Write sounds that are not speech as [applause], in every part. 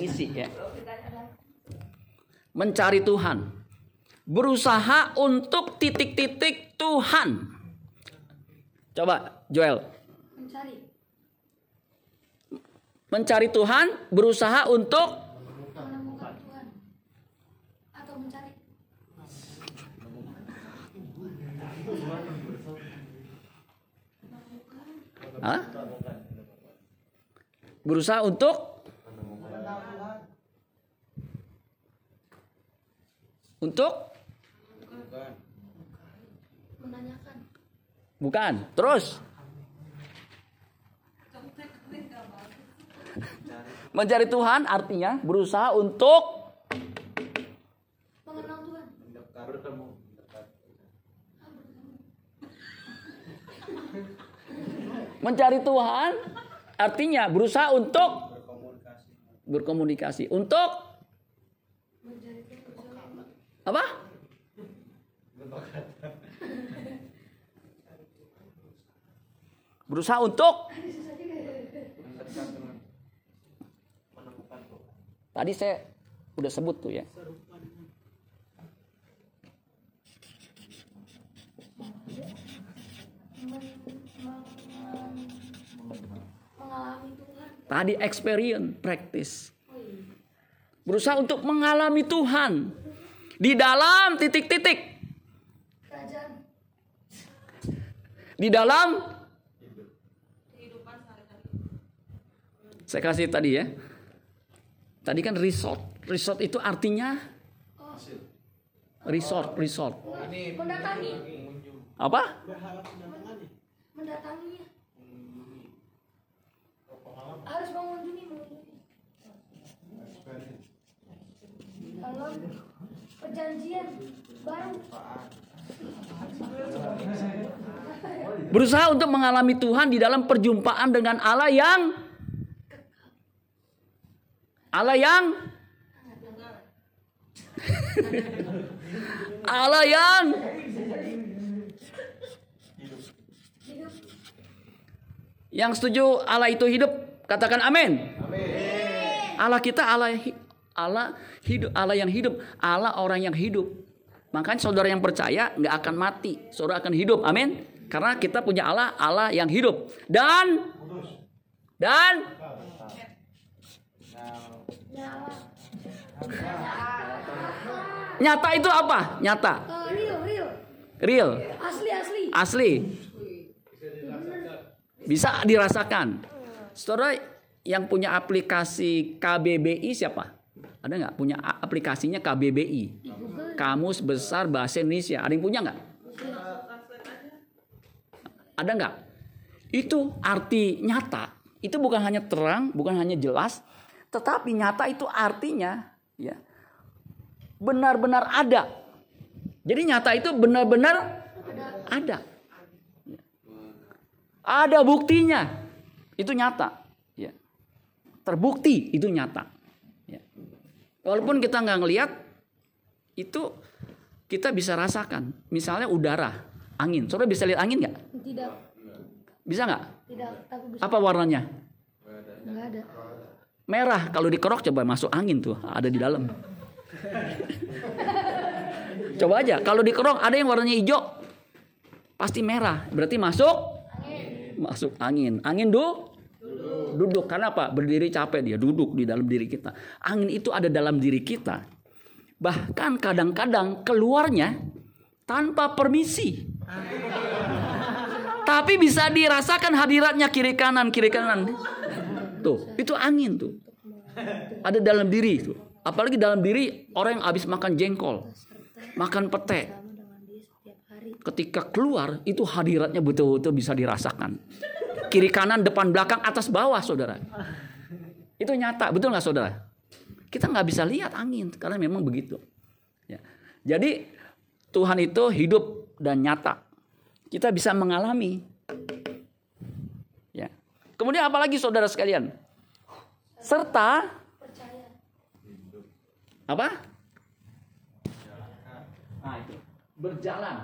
Ngisi ya. Mencari Tuhan. Berusaha untuk titik-titik Tuhan. Coba Joel. Mencari. Mencari Tuhan, berusaha untuk Menemukan Tuhan. Atau mencari. Hah? Berusaha untuk Untuk Menanyakan. bukan. Terus Mencari Tuhan artinya berusaha untuk Mengenal Tuhan. mencari Tuhan artinya berusaha untuk berkomunikasi. Untuk Mencari Tuhan. apa? Berusaha untuk Tadi saya udah sebut tuh ya. Tadi experience, practice. Berusaha untuk mengalami Tuhan di dalam titik-titik, di dalam Saya kasih tadi ya. Tadi kan resort. Resort itu artinya resort, resort. Mendatangi. Apa? Mendatanginya. Harus mengunjungi. Dalam perjanjian baru. Berusaha untuk mengalami Tuhan di dalam perjumpaan dengan Allah yang Allah yang? Allah yang? Yang setuju Allah itu hidup. Katakan amin. Allah kita Allah Allah hidup Allah yang hidup. Allah orang yang hidup. Makanya saudara yang percaya nggak akan mati. Saudara akan hidup. Amin. Karena kita punya Allah Allah yang hidup. Dan? Dan? Nyala. Nyata itu apa? Nyata. Eh, real, real. real? Asli, asli. asli. Bisa dirasakan. Saudara yang punya aplikasi KBBI siapa? Ada nggak? Punya aplikasinya KBBI Kamus Besar Bahasa Indonesia. Ada yang punya nggak? Ada nggak? Itu arti nyata. Itu bukan hanya terang bukan hanya jelas tetapi nyata itu artinya ya benar-benar ada jadi nyata itu benar-benar ada ada buktinya. Itu nyata. Ya. Terbukti itu nyata. Ya. Walaupun kita nggak ngelihat, itu kita bisa rasakan. Misalnya udara, angin. Saudara bisa lihat angin nggak? Tidak, Bisa nggak? tidak. Tapi bisa. Apa warnanya? Enggak ada. Merah. Kalau dikerok coba masuk angin tuh, ada di dalam. coba aja. Kalau dikerok ada yang warnanya hijau, pasti merah. Berarti masuk masuk angin. Angin du duduk. Karena apa? Berdiri capek dia, duduk di dalam diri kita. Angin itu ada dalam diri kita. Bahkan kadang-kadang keluarnya tanpa permisi. Tapi bisa dirasakan hadiratnya kiri kanan, kiri kanan. Tuh, itu angin tuh. Ada dalam diri tuh. Apalagi dalam diri orang yang habis makan jengkol, makan pete. Ketika keluar itu hadiratnya betul-betul bisa dirasakan. Kiri kanan, depan belakang, atas bawah, saudara. Itu nyata, betul nggak saudara? Kita nggak bisa lihat angin karena memang begitu. Ya. Jadi Tuhan itu hidup dan nyata. Kita bisa mengalami. Kemudian apalagi saudara sekalian? Serta apa? Nah. Berjalan.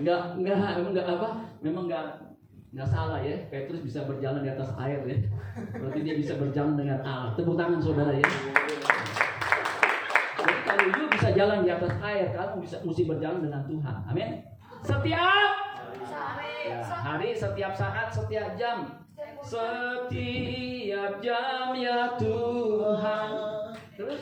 nggak nggak memang nggak apa memang nggak nggak salah ya Petrus bisa berjalan di atas air ya berarti dia bisa berjalan dengan Allah tepuk tangan saudara ya you bisa jalan di atas air. Kamu bisa mesti berjalan dengan Tuhan. Amin. Setiap ya, hari setiap saat setiap jam. Setiap jam ya Tuhan. Terus?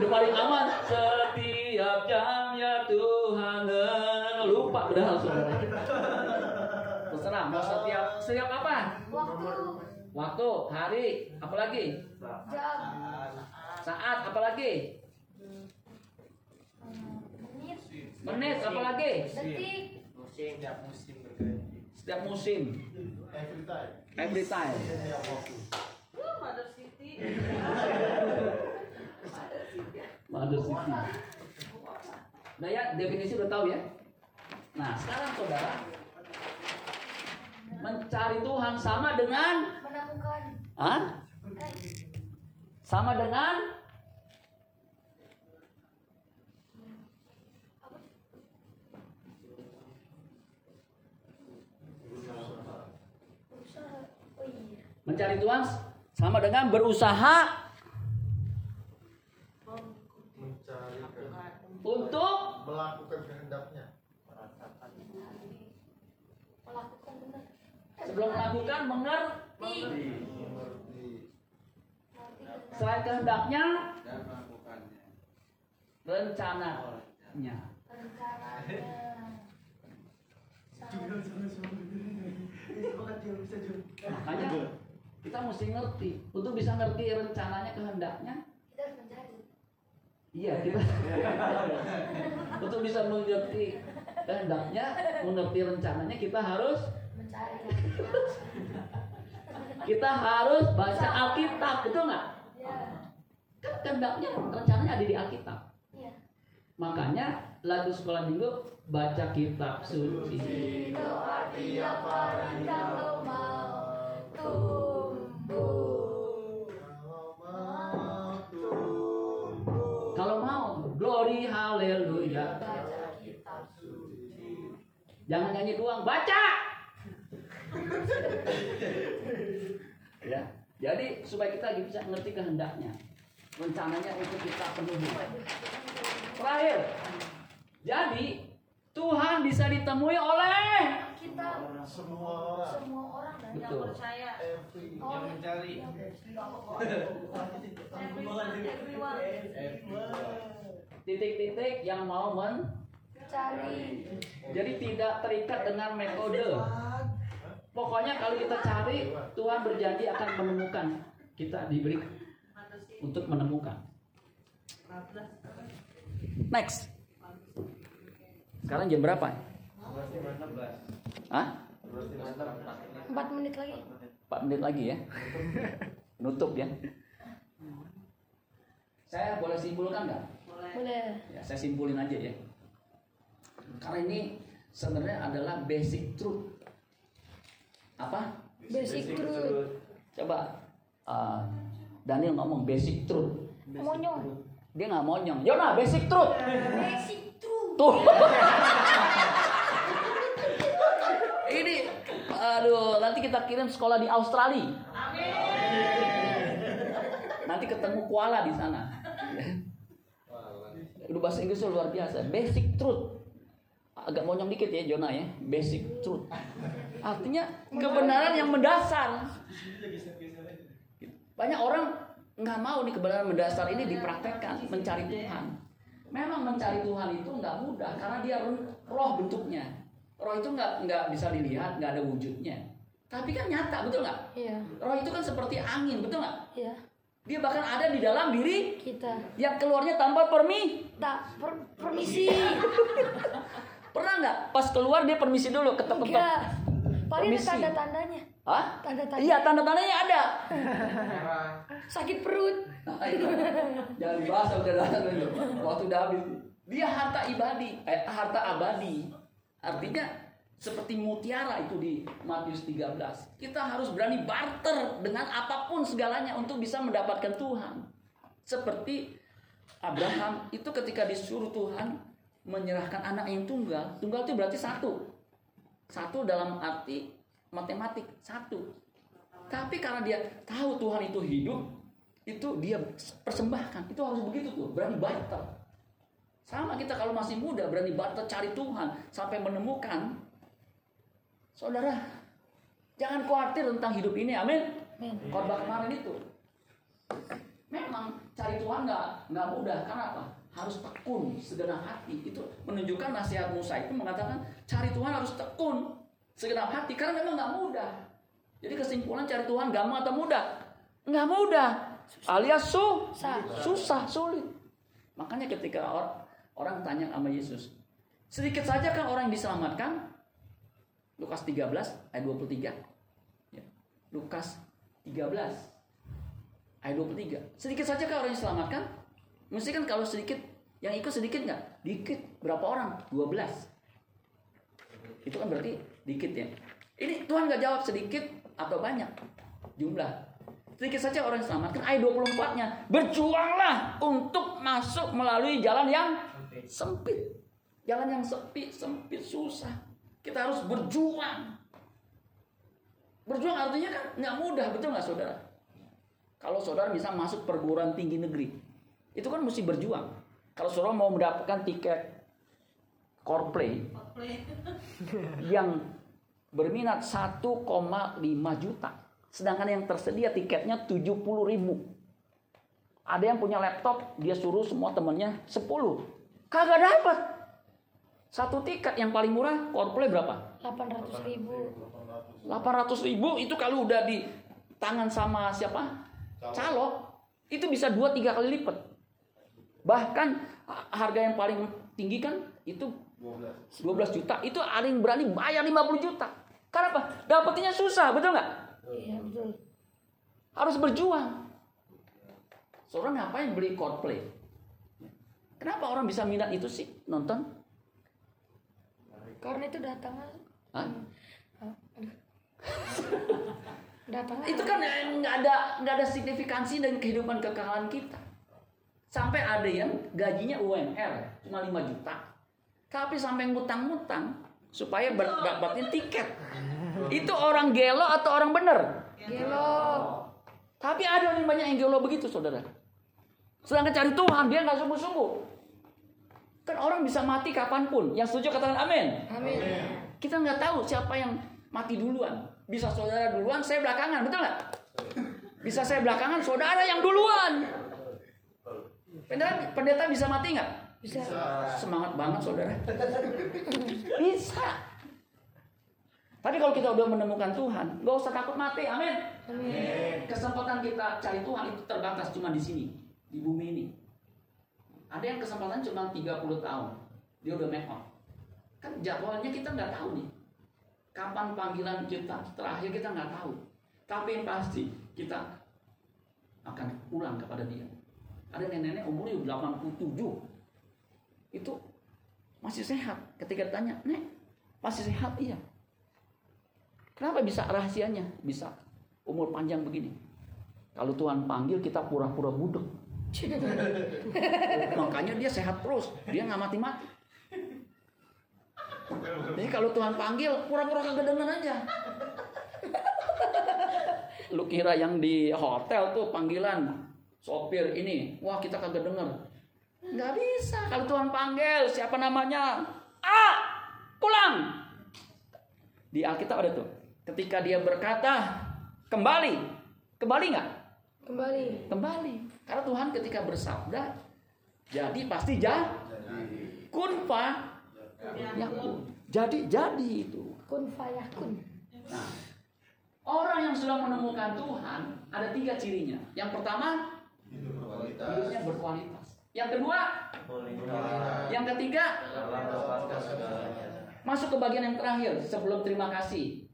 Udah paling aman. Setiap jam ya Tuhan. Lupa udah saudara. Terserah mau setiap setiap apa Waktu. Waktu hari apalagi Jam. saat apalagi Menit. menit apalagi Detik. Setiap musim berganti. setiap musim Every time. every time Setiap waktu. Mother City. Mother City. Nah ya definisi udah tahu ya. Nah sekarang saudara mencari Tuhan sama dengan Ah Eh, sama dengan mencari Tuhan sama dengan berusaha Mencari untuk Melakukan kehendaknya. Eh, sebelum melakukan Mengerti. Selain kehendaknya dan melakukannya. rencananya. Rencananya. Makanya kita mesti ngerti untuk bisa ngerti rencananya kehendaknya Kita harus mencari. Iya kita untuk bisa mengerti kehendaknya, mengerti rencananya kita harus Mencari. kita harus baca Alkitab, betul nggak? Ya. Kehendaknya rencananya ada di Alkitab. Iya. Makanya lagu sekolah minggu baca kitab suci. Itu kalau mau tumbuh. Kalau mau tumbuh. Kalau mau, glory haleluya. Baca kitab suci. Jangan nyanyi doang, baca. [laughs] ya. Jadi supaya kita bisa ngerti kehendaknya, rencananya untuk kita penuhi. Terakhir, jadi Tuhan bisa ditemui oleh Kita Semua orang. semua orang dan Yang betul. percaya. Every. Oh, Yang mencari. Titik-titik yang mau men, cari jadi tidak terikat dengan metode. Pokoknya kalau kita cari, Tuhan berjanji akan menemukan. Kita diberi. Untuk menemukan. 14. Next. Sekarang jam berapa? 16. Hah? empat menit lagi 4 menit lagi ya. Nutup ya. Saya boleh simpulkan nggak? Boleh. boleh Ya, saya simpulin aja ya. Karena ini sebenarnya adalah basic truth. Apa? basic truth Coba uh, Daniel ngomong basic truth. monyong Dia nggak monyong. Yona, basic truth. basic truth Tuh. [laughs] Ini aduh, nanti kita kirim sekolah di Australia. Nanti ketemu koala di sana. Udah bahasa Inggrisnya luar biasa. Basic truth. Agak monyong dikit ya Jona ya. Basic truth. Artinya kebenaran yang mendasar. Banyak orang nggak mau nih kebenaran mendasar ini dipraktekkan mencari Tuhan. Memang mencari Tuhan itu nggak mudah karena dia roh bentuknya. Roh itu nggak nggak bisa dilihat, nggak ada wujudnya. Tapi kan nyata, betul nggak? iya Roh itu kan seperti angin, betul nggak? iya Dia bahkan ada di dalam diri kita yang keluarnya tanpa permi. tak per- permisi [laughs] Pernah nggak? Pas keluar dia permisi dulu ketok-ketok. enggak paling ada Permisi. tanda tandanya Hah? tanda tanda Iya, tanda-tandanya ada. sakit perut Jangan dibahas udah datang dulu. Waktu udah habis. Dia harta ibadi, eh, harta abadi. Artinya seperti mutiara itu di Matius 13. Kita harus berani barter dengan apa pun segalanya untuk bisa mendapatkan Tuhan. Seperti Abraham itu ketika disuruh Tuhan menyerahkan anak yang tunggal, tunggal itu berarti satu. Satu dalam arti matematik, satu. Tapi karena dia tahu Tuhan itu hidup, itu dia persembahkan. Itu harus begitu tuh, berani barter. Sama kita kalau masih muda berani barter cari Tuhan sampai menemukan. Saudara, jangan khawatir tentang hidup ini, amin. Amin. Khotbah kemarin itu. Memang cari Tuhan nggak nggak mudah karena apa? Harus tekun, segenap hati. Itu menunjukkan nasihat Musa itu mengatakan cari Tuhan harus tekun, segenap hati karena memang nggak mudah. Jadi kesimpulan cari Tuhan gampang atau mudah? Nggak mudah. Alias su, Susah. susah, sulit. Makanya ketika or- orang tanya sama Yesus, sedikit saja kan orang yang diselamatkan? Lukas 13 ayat 23. Ya. Lukas 13 ayat 23. Sedikit saja kan orang yang diselamatkan? Mesti kan kalau sedikit, yang ikut sedikit nggak? Dikit. Berapa orang? 12. Itu kan berarti dikit ya. Ini Tuhan nggak jawab sedikit atau banyak jumlah. Sedikit saja orang yang diselamatkan. Ayat 24-nya. Berjuanglah untuk masuk melalui jalan yang sempit. Jalan yang sepi, sempit, susah. Kita harus berjuang. Berjuang artinya kan nggak mudah, betul nggak saudara? Kalau saudara bisa masuk perguruan tinggi negeri, itu kan mesti berjuang. Kalau saudara mau mendapatkan tiket Coldplay Play. [laughs] yang berminat 1,5 juta, sedangkan yang tersedia tiketnya 70 ribu. Ada yang punya laptop, dia suruh semua temennya 10. Kagak dapat. Satu tiket yang paling murah Coldplay berapa? 800 ribu. 800 ribu itu kalau udah di tangan sama siapa? Calo. Itu bisa 2-3 kali lipat. Bahkan ha- harga yang paling tinggi kan itu 12 juta. Itu ada yang berani bayar 50 juta. Karena apa? Dapetinnya susah, betul nggak? Iya betul. Harus berjuang. Seorang ngapain beli Coldplay? Kenapa orang bisa minat itu sih nonton? Karena itu datangnya Hah? datangnya itu kan nggak ada nggak ada signifikansi dan kehidupan kekalahan kita sampai ada yang gajinya UMR cuma 5 juta tapi sampai ngutang-ngutang supaya dapatin tiket itu orang gelo atau orang bener gelo. tapi ada yang banyak yang gelo begitu saudara sedangkan cari Tuhan dia nggak sungguh-sungguh kan orang bisa mati kapan pun yang setuju katakan amin Amin. kita nggak tahu siapa yang mati duluan. Bisa saudara duluan, saya belakangan, betul nggak? Bisa saya belakangan, saudara yang duluan. Pendeta, pendeta bisa mati nggak? Bisa. Semangat banget saudara. [laughs] Bisa. Tapi kalau kita udah menemukan Tuhan, nggak usah takut mati, amin. Amin. Kesempatan kita cari Tuhan itu terbatas cuma di sini, di bumi ini. Ada yang kesempatan cuma 30 tahun, dia udah make out. Kan jadwalnya kita nggak tahu nih. Kapan panggilan kita terakhir kita nggak tahu. Tapi yang pasti kita akan pulang kepada dia. Ada nenek-nenek umurnya 87. Itu masih sehat. Ketika ditanya, Nek, masih sehat? Iya. Kenapa bisa rahasianya? Bisa umur panjang begini. Kalau Tuhan panggil kita pura-pura budek. [laughs] Makanya dia sehat terus. Dia nggak mati-mati. Jadi kalau Tuhan panggil, pura-pura denger aja. Lu kira yang di hotel tuh panggilan sopir ini, wah kita kagak denger. Nggak bisa. Kalau Tuhan panggil, siapa namanya? Ah, pulang. Di Alkitab ada tuh. Ketika dia berkata, kembali. Kembali nggak? Kembali. Kembali. Karena Tuhan ketika bersabda, jadi pasti jadi. Kun fa yakun. Jadi jadi itu. Kun fayakun. Nah, orang yang sudah menemukan Tuhan ada tiga cirinya. Yang pertama, Hidup berkualitas. hidupnya berkualitas. Yang kedua, yang ketiga, masuk ke bagian yang terakhir sebelum terima kasih.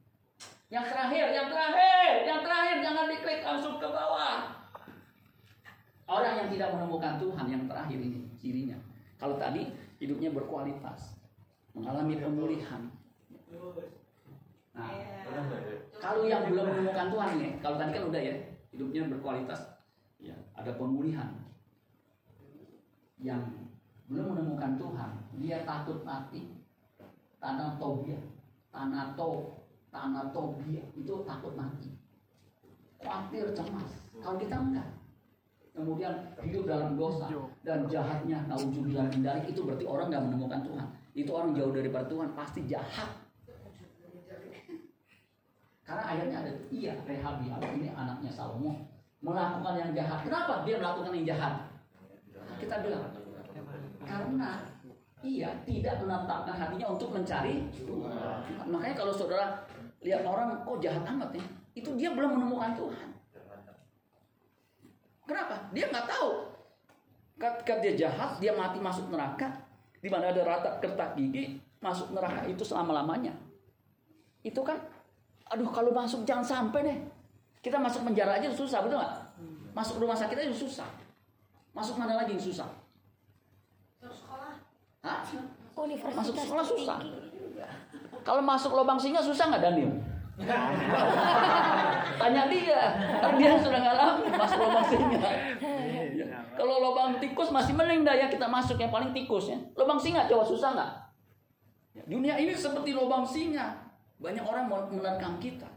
Yang terakhir, yang terakhir, yang terakhir jangan diklik langsung ke bawah. Orang yang tidak menemukan Tuhan yang terakhir ini cirinya. Kalau tadi hidupnya berkualitas, mengalami pemulihan. Nah, kalau yang belum menemukan Tuhan nih, kalau tadi kan udah ya, hidupnya berkualitas, ya ada pemulihan. Yang belum menemukan Tuhan, dia takut mati. Tanah tobia, tanah to, tanah tobia itu takut mati. Khawatir cemas. Kalau kita enggak. Kemudian hidup dalam dosa dan jahatnya naudzubillah min dzalik, itu berarti orang nggak menemukan Tuhan. Itu orang jauh daripada Tuhan pasti jahat. Karena ayatnya ada iya Rehabi ini anaknya Salomo melakukan yang jahat. Kenapa dia melakukan yang jahat? Kita bilang karena ia tidak menetapkan hatinya untuk mencari Tuhan. Makanya kalau saudara lihat orang kok jahat amat ya, itu dia belum menemukan Tuhan. Kenapa? Dia nggak tahu. Ketika dia jahat, dia mati masuk neraka, di mana ada rata kertak gigi, masuk neraka itu selama-lamanya. Itu kan, aduh kalau masuk jangan sampai deh. Kita masuk penjara aja susah, betul nggak? Masuk rumah sakit aja susah. Masuk mana lagi yang susah? Hah? Universitas Masuk sekolah susah. tinggi. Kalau masuk lubang singa susah nggak Daniel? [laughs] Tanya dia, kan dia sudah ngalamin masuk lubang singa. Kalau lubang tikus masih mending dah ya kita masuk yang paling tikus ya. Lubang singa coba susah nggak? Ya, Dunia ini seperti lubang singa. Banyak orang mau menerkam kita.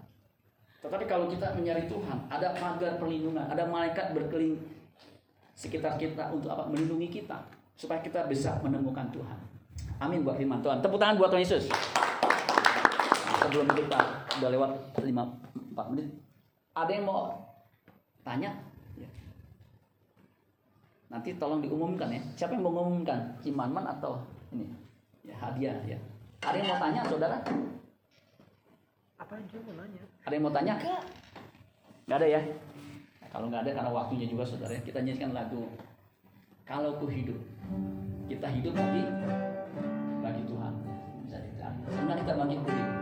Tetapi kalau kita mencari Tuhan, ada pagar perlindungan, ada malaikat berkeliling sekitar kita untuk apa? Melindungi kita supaya kita bisa menemukan Tuhan. Amin buat firman Tuhan. Tepuk tangan buat Tuhan Yesus. Sebelum kita udah lewat 5 4 menit. Ada yang mau tanya? Ya. Nanti tolong diumumkan ya. Siapa yang mau mengumumkan? Imanman atau ini? Ya hadiah ya. Ada yang mau tanya, saudara? Apa aja mau nanya? Ada yang mau tanya? Enggak. Nggak ada ya? Kalau nggak ada karena waktunya juga saudara ya, kita nyanyikan lagu Kalau ku hidup. Kita hidup bagi bagi Tuhan. Bisa dicari Sebenarnya kita bagi hidup